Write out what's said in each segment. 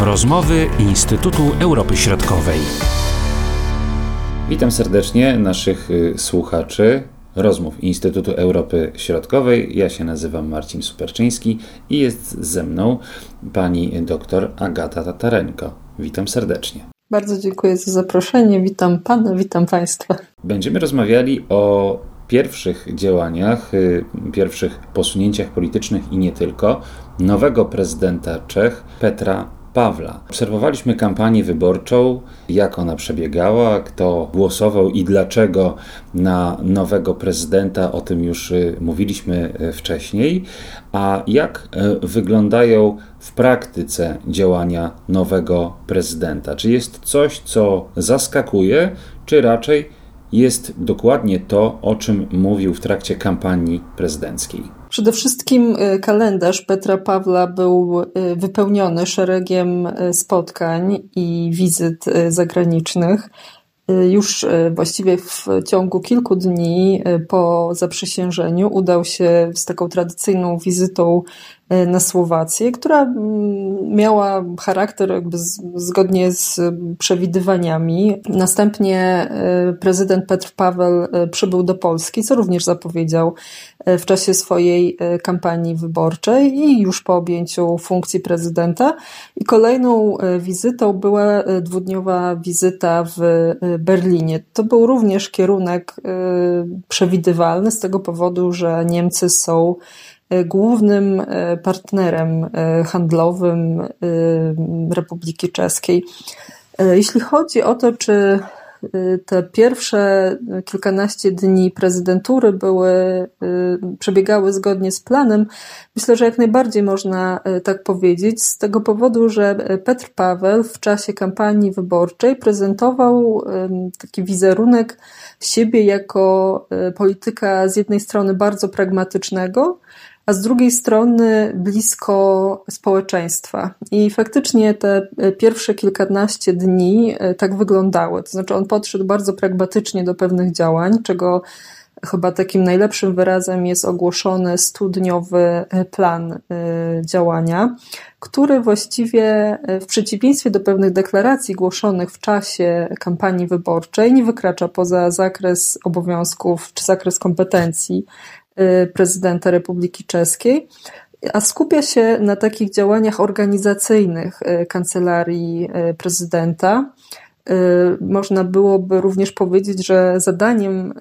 Rozmowy Instytutu Europy Środkowej. Witam serdecznie naszych y, słuchaczy rozmów Instytutu Europy Środkowej. Ja się nazywam Marcin Superczyński i jest ze mną pani doktor Agata Tatarenko. Witam serdecznie. Bardzo dziękuję za zaproszenie. Witam pana, witam państwa. Będziemy rozmawiali o pierwszych działaniach, y, pierwszych posunięciach politycznych i nie tylko nowego prezydenta Czech Petra Pawla. Obserwowaliśmy kampanię wyborczą, jak ona przebiegała, kto głosował i dlaczego na nowego prezydenta, o tym już y, mówiliśmy y, wcześniej. A jak y, wyglądają w praktyce działania nowego prezydenta? Czy jest coś, co zaskakuje, czy raczej jest dokładnie to, o czym mówił w trakcie kampanii prezydenckiej? Przede wszystkim y, kalendarz Petra Pawła był y, wypełniony szeregiem y, spotkań i wizyt zagranicznych. Już właściwie w ciągu kilku dni po zaprzysiężeniu udał się z taką tradycyjną wizytą na Słowację, która mm, miała charakter jakby zgodnie z przewidywaniami. Następnie e, prezydent Petr Paweł e, przybył do Polski, co również zapowiedział w czasie swojej kampanii wyborczej i już po objęciu funkcji prezydenta. I kolejną wizytą była dwudniowa wizyta w Berlinie. To był również kierunek przewidywalny z tego powodu, że Niemcy są E, głównym e, partnerem e, handlowym Republiki Czeskiej. Jeśli chodzi o to, czy te pierwsze kilkanaście dni prezydentury były, przebiegały zgodnie z planem, myślę, że jak najbardziej można tak powiedzieć, z tego powodu, że Petr Paweł w czasie kampanii wyborczej prezentował taki wizerunek siebie jako polityka z jednej strony bardzo pragmatycznego, a z drugiej strony blisko społeczeństwa. I faktycznie te e, pierwsze kilkanaście dni e, tak wyglądały. To znaczy, on podszedł bardzo pragmatycznie do pewnych działań, czego chyba takim najlepszym wyrazem jest ogłoszony studniowy e, plan działania, który właściwie w przeciwieństwie do pewnych deklaracji głoszonych w czasie kampanii wyborczej nie wykracza poza zakres obowiązków czy zakres kompetencji prezydenta Republiki Czeskiej, a skupia się na takich działaniach organizacyjnych y, kancelarii y, prezydenta. Można byłoby również powiedzieć, że zadaniem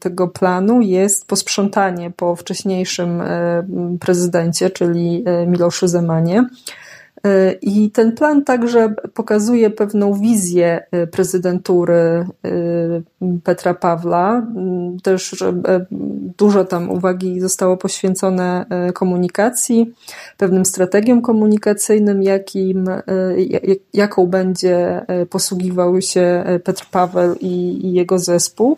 tego planu jest posprzątanie po wcześniejszym prezydencie, czyli Miloszu Zemanie. E, I ten plan także pokazuje pewną wizję e, prezydentury e, Petra Pawła. Mm, też dużo tam uwagi zostało poświęcone komunikacji, pewnym strategiom komunikacyjnym, jakim, jaką będzie posługiwał się Petr Paweł i, i jego zespół.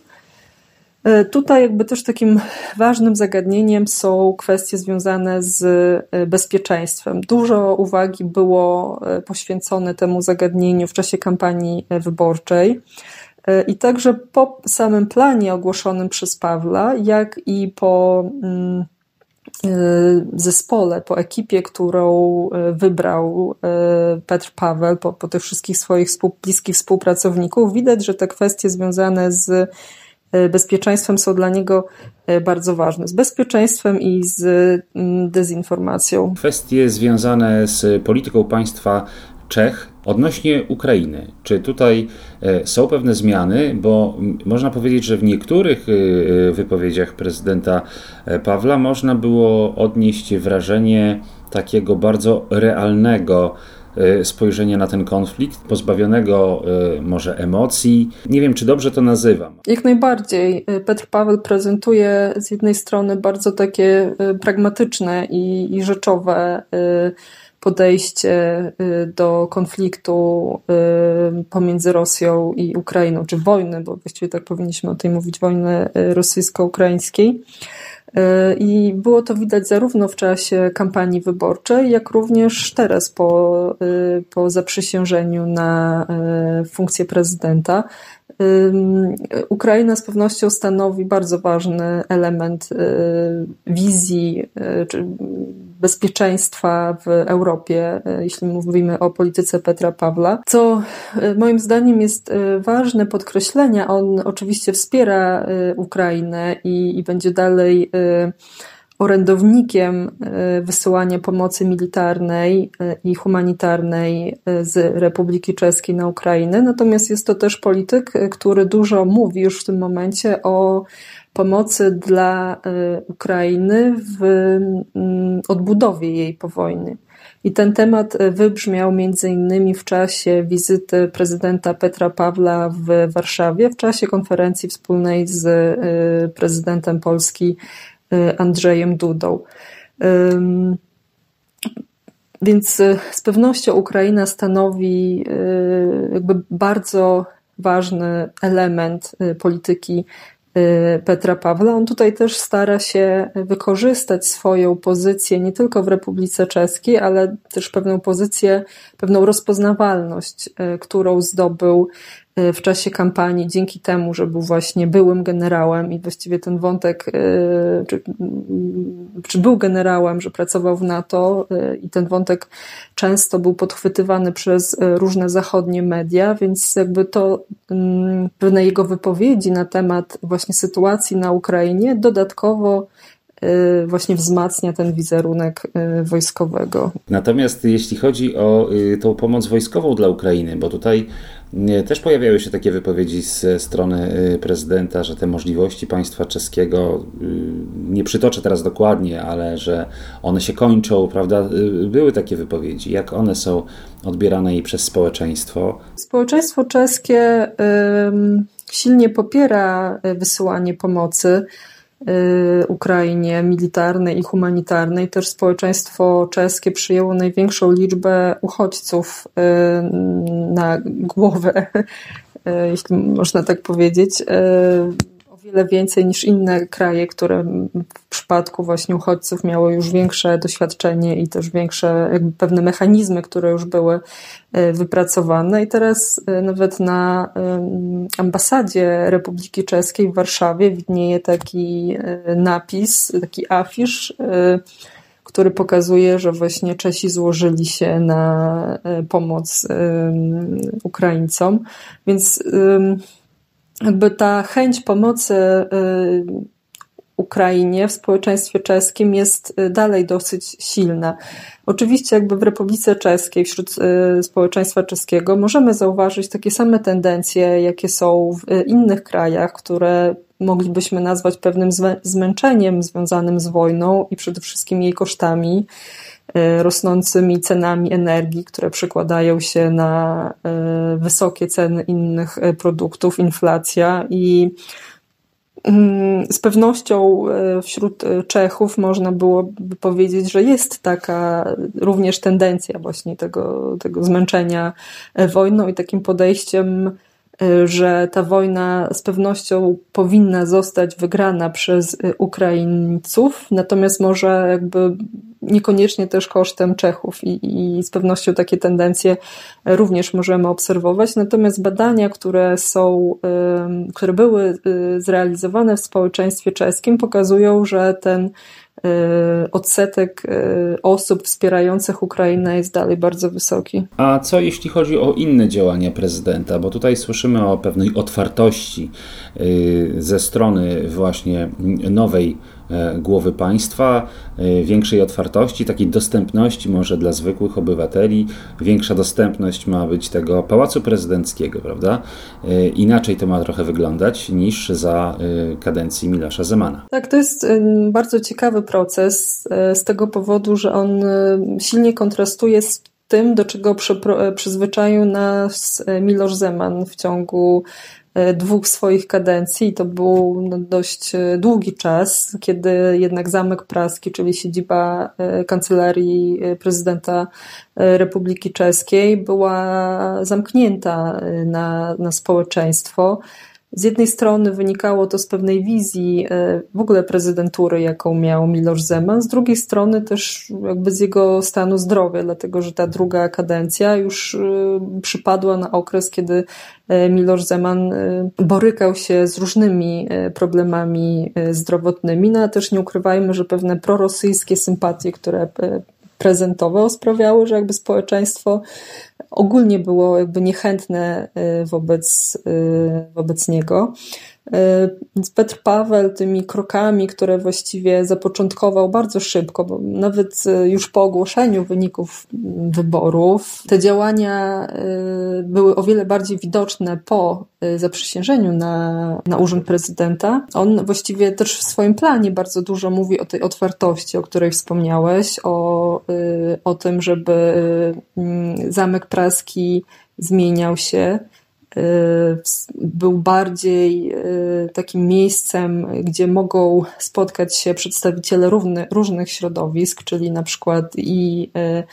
E, tutaj jakby też takim ważnym zagadnieniem są kwestie związane z e, bezpieczeństwem. Dużo uwagi było e, poświęcone temu zagadnieniu w czasie kampanii wyborczej. I także po samym planie ogłoszonym przez Pawła, jak i po mm, zespole, po ekipie, którą wybrał Petr Paweł, po, po tych wszystkich swoich współ, bliskich współpracowników, widać, że te kwestie związane z bezpieczeństwem są dla niego e, bardzo ważne. Z bezpieczeństwem i z mm, dezinformacją. Kwestie związane z polityką państwa Czech odnośnie Ukrainy. Czy tutaj e, są pewne zmiany? Bo można powiedzieć, że w niektórych wypowiedziach prezydenta Pawła można było odnieść wrażenie takiego bardzo realnego E, spojrzenie na ten konflikt, pozbawionego e, może emocji. Nie wiem, czy dobrze to nazywam. Jak najbardziej. E, Petr Paweł prezentuje z jednej strony bardzo takie pragmatyczne i, i rzeczowe podejście do konfliktu pomiędzy Rosją i Ukrainą, czy wojny, bo właściwie tak powinniśmy o tej mówić, wojny rosyjsko-ukraińskiej. I było to widać zarówno w czasie kampanii wyborczej, jak również teraz po, y, po zaprzysiężeniu na y, funkcję prezydenta. Ukraina z pewnością stanowi bardzo ważny element y, wizji czy bezpieczeństwa w Europie, jeśli mówimy o polityce Petra Pawła. Co moim zdaniem jest ważne podkreślenia, on oczywiście wspiera Ukrainę i, i będzie dalej orędownikiem e, wysyłania pomocy militarnej e, i humanitarnej z Republiki Czeskiej na Ukrainę. Natomiast jest to też polityk, który dużo mówi już w tym momencie o pomocy dla Ukrainy w mm, odbudowie jej po wojnie. I ten temat wybrzmiał między innymi w czasie wizyty prezydenta Petra Pawla w Warszawie, w czasie konferencji wspólnej z prezydentem Polski Y, Andrzejem Dudą. Więc y, z pewnością Ukraina stanowi y, jakby bardzo ważny element polityki Petra Pawła. On tutaj też stara się wykorzystać swoją pozycję nie tylko w Republice Czeskiej, ale też pewną pozycję, pewną rozpoznawalność, którą zdobył Y, w czasie kampanii dzięki temu, że był właśnie byłym generałem i właściwie ten wątek, y, czy, czy był generałem, że pracował w NATO y, i ten wątek często był podchwytywany przez różne zachodnie media, więc jakby to mm, pewne jego wypowiedzi na temat właśnie sytuacji na Ukrainie dodatkowo właśnie wzmacnia ten wizerunek wojskowego. Natomiast jeśli chodzi o tą pomoc wojskową dla Ukrainy, bo tutaj też pojawiały się takie wypowiedzi ze strony y, prezydenta, że te możliwości państwa czeskiego, y, nie przytoczę teraz dokładnie, ale że one się kończą, prawda? Y, były takie wypowiedzi. Jak one są odbierane i przez społeczeństwo? Społeczeństwo czeskie silnie popiera wysyłanie pomocy. Y, Ukrainie militarnej i humanitarnej. Też społeczeństwo czeskie przyjęło największą liczbę uchodźców y, na głowę, y, jeśli można tak powiedzieć wiele więcej niż inne kraje, które w przypadku właśnie uchodźców miały już większe doświadczenie i też większe jakby pewne mechanizmy, które już były e, wypracowane. I teraz e, nawet na ambasadzie Republiki Czeskiej w Warszawie widnieje taki e, napis, taki afisz, który pokazuje, że właśnie Czesi złożyli się na pomoc Ukraińcom. Więc jakby ta chęć pomocy y, Ukrainie w społeczeństwie czeskim jest y, dalej dosyć silna. Oczywiście jakby w Republice Czeskiej, wśród y, społeczeństwa czeskiego możemy zauważyć takie same tendencje, jakie są w innych krajach, które moglibyśmy nazwać pewnym zmęczeniem związanym z wojną i przede wszystkim jej kosztami. E, rosnącymi cenami energii, które przekładają się na e, wysokie ceny innych e, produktów, inflacja i mm, z pewnością wśród Czechów można byłoby powiedzieć, że jest taka również tendencja właśnie tego, tego zmęczenia wojną i takim podejściem Y, że ta wojna z pewnością powinna zostać wygrana przez y, Ukraińców, natomiast może jakby niekoniecznie też kosztem Czechów i, i z pewnością takie tendencje również możemy obserwować. Natomiast badania, które są, y, które były zrealizowane w społeczeństwie czeskim pokazują, że ten Y, odsetek y, osób wspierających Ukrainę jest dalej bardzo wysoki. A co jeśli chodzi o inne działania prezydenta? Bo tutaj słyszymy o pewnej otwartości y, ze strony właśnie nowej głowy państwa, e, większej otwartości, takiej dostępności może dla zwykłych obywateli. Większa dostępność ma być tego pałacu prezydenckiego, prawda? E, inaczej to ma trochę wyglądać niż za kadencji Milasza Zemana. Tak, to jest bardzo ciekawy proces z tego powodu, że on silnie kontrastuje z tym, do czego przyzwyczaił nas Miloš Zeman w ciągu E, dwóch swoich kadencji. To był no, dość e, długi czas, kiedy jednak Zamek Praski, czyli siedziba e, kancelarii prezydenta Republiki Czeskiej, była zamknięta na, na społeczeństwo. Z jednej strony wynikało to z pewnej wizji w ogóle prezydentury, jaką miał Miloš Zeman, z drugiej strony też jakby z jego stanu zdrowia, dlatego że ta druga kadencja już przypadła na okres, kiedy Miloš Zeman borykał się z różnymi problemami zdrowotnymi, no a też nie ukrywajmy, że pewne prorosyjskie sympatie, które prezentował, sprawiały, że jakby społeczeństwo ogólnie było jakby niechętne y, wobec, y, wobec niego. Y, Petr Paweł tymi krokami, które właściwie zapoczątkował bardzo szybko, bo nawet już po ogłoszeniu wyników wyborów, te działania były o wiele bardziej widoczne po zaprzysiężeniu na, na urząd prezydenta. On właściwie też w swoim planie bardzo dużo mówi o tej otwartości, o której wspomniałeś, o, o tym, żeby zamek praski zmieniał się był bardziej y, takim miejscem, gdzie mogą spotkać się przedstawiciele równy, różnych środowisk, czyli na przykład i y,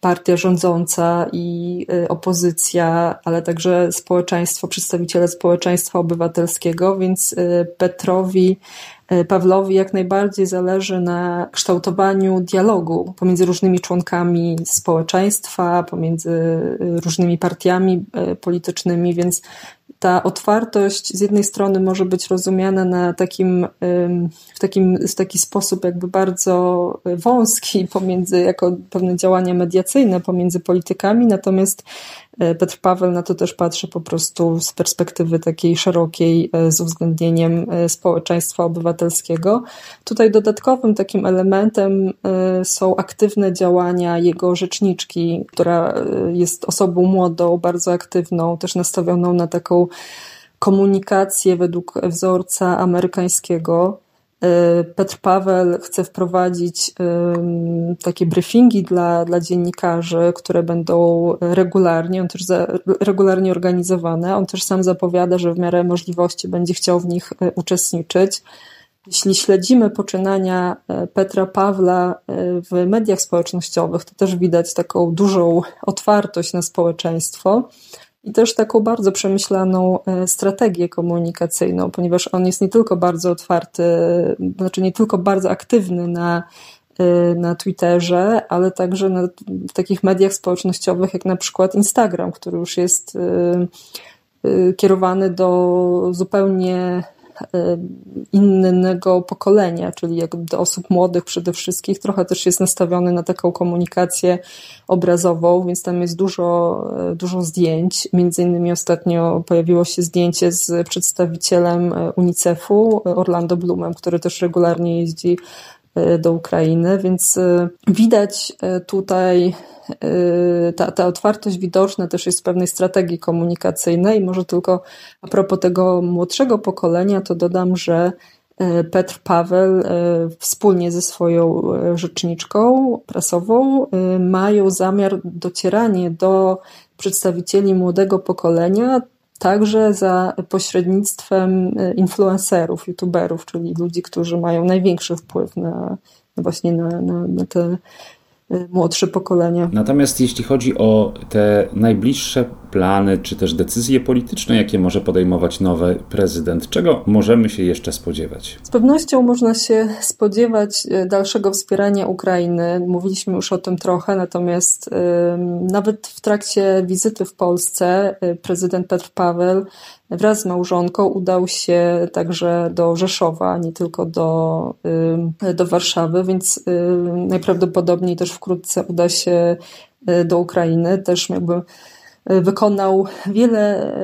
partia rządząca i opozycja, ale także społeczeństwo, przedstawiciele społeczeństwa obywatelskiego, więc Petrowi E, Pawlowi jak najbardziej zależy na kształtowaniu dialogu pomiędzy różnymi członkami społeczeństwa, pomiędzy różnymi partiami politycznymi, więc ta otwartość z jednej strony może być rozumiana na takim, w, takim, w taki sposób jakby bardzo wąski pomiędzy, jako pewne działania mediacyjne pomiędzy politykami, natomiast E, Petr Paweł na to też patrzy po prostu z perspektywy takiej szerokiej, e, z uwzględnieniem e, społeczeństwa obywatelskiego. Tutaj dodatkowym takim elementem są aktywne działania jego rzeczniczki, która jest osobą młodą, bardzo aktywną, też nastawioną na taką komunikację według wzorca amerykańskiego. Y, Petr Paweł chce wprowadzić takie briefingi dla, dla dziennikarzy, które będą regularnie, on też za, regularnie organizowane. On też sam zapowiada, że w miarę możliwości będzie chciał w nich y, uczestniczyć. Jeśli śledzimy poczynania y, Petra Pawła w mediach społecznościowych, to też widać taką dużą otwartość na społeczeństwo i też taką bardzo przemyślaną e, strategię komunikacyjną, ponieważ on jest nie tylko bardzo otwarty, znaczy nie tylko bardzo aktywny na, e, na Twitterze, ale także na, w takich mediach społecznościowych jak na przykład Instagram, który już jest e, kierowany do zupełnie innego pokolenia, czyli jak do osób młodych przede wszystkim, trochę też jest nastawiony na taką komunikację obrazową, więc tam jest dużo, e, dużo zdjęć. Między innymi ostatnio pojawiło się zdjęcie z przedstawicielem e, UNICEF-u, Orlando Bloomem, który też regularnie jeździ do Ukrainy, więc widać tutaj ta, ta otwartość widoczna też jest w pewnej strategii komunikacyjnej. Może tylko a propos tego młodszego pokolenia, to dodam, że Petr Paweł wspólnie ze swoją rzeczniczką prasową mają zamiar docieranie do przedstawicieli młodego pokolenia także za pośrednictwem influencerów, youtuberów, czyli ludzi, którzy mają największy wpływ na, właśnie na, na, na te Y, młodsze pokolenie. Natomiast jeśli chodzi o te najbliższe plany, czy też decyzje polityczne, jakie może podejmować nowy prezydent, czego możemy się jeszcze spodziewać? Z pewnością można się spodziewać y, dalszego wspierania Ukrainy. Mówiliśmy już o tym trochę, natomiast nawet w trakcie wizyty w Polsce y, prezydent Petr Paweł wraz z małżonką udał się także do Rzeszowa, nie tylko do, do Warszawy, więc najprawdopodobniej też wkrótce uda się do Ukrainy. Też jakby wykonał wiele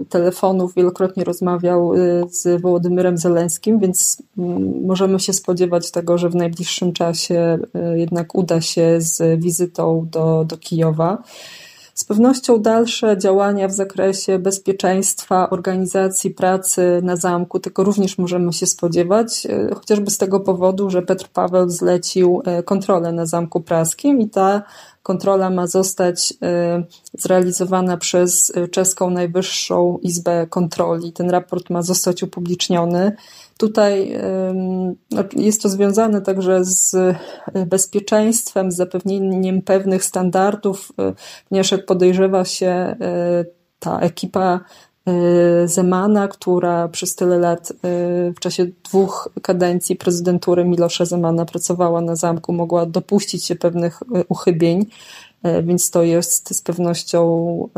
y, telefonów, wielokrotnie rozmawiał z Wołodymyrem Zeleńskim, więc mm, możemy się spodziewać tego, że w najbliższym czasie jednak uda się z wizytą do, do Kijowa. Z pewnością dalsze działania w zakresie bezpieczeństwa, organizacji pracy na zamku, tego również możemy się spodziewać, chociażby z tego powodu, że Petr Paweł zlecił kontrolę na Zamku Praskim i ta kontrola ma zostać e, zrealizowana przez czeską Najwyższą Izbę Kontroli. Ten raport ma zostać upubliczniony. Tutaj no, jest to związane także z e, bezpieczeństwem, z zapewnieniem pewnych standardów, ponieważ jak podejrzewa się, ta ekipa Zemana, która przez tyle lat w czasie dwóch kadencji prezydentury Milosza Zemana pracowała na zamku, mogła dopuścić się pewnych uchybień, więc to jest z pewnością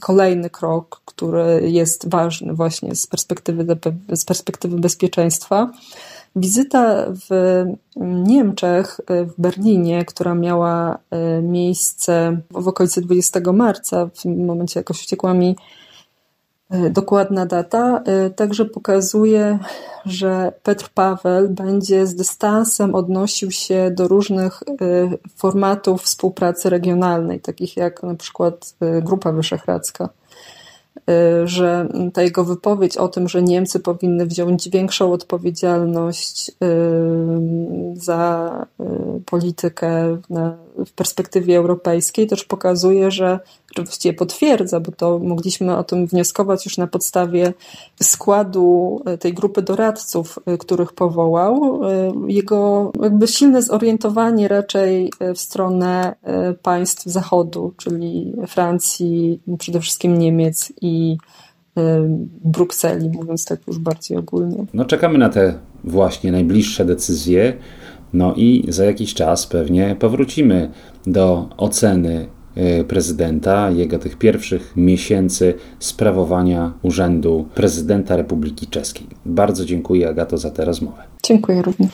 kolejny krok, który jest ważny właśnie z perspektywy, z perspektywy bezpieczeństwa. Wizyta w Niemczech, w Berlinie, która miała miejsce w okolicy 20 marca, w momencie jakoś uciekła mi dokładna data, e, także pokazuje, że Petr Paweł będzie z dystansem odnosił się do różnych formatów współpracy regionalnej, takich jak na przykład Grupa Wyszehradzka. Że ta jego wypowiedź o tym, że Niemcy powinny wziąć większą odpowiedzialność za politykę w perspektywie europejskiej, też pokazuje, że czy właściwie potwierdza, bo to mogliśmy o tym wnioskować już na podstawie składu tej grupy doradców, których powołał. Jego jakby silne zorientowanie raczej w stronę państw Zachodu, czyli Francji, przede wszystkim Niemiec i Brukseli, mówiąc tak już bardziej ogólnie. No czekamy na te właśnie najbliższe decyzje. No i za jakiś czas pewnie powrócimy do oceny e, prezydenta, jego tych pierwszych miesięcy sprawowania urzędu prezydenta Republiki Czeskiej. Bardzo dziękuję Agato za tę rozmowę. Dziękuję również.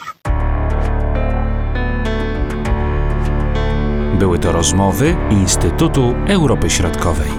Były to rozmowy Instytutu Europy Środkowej.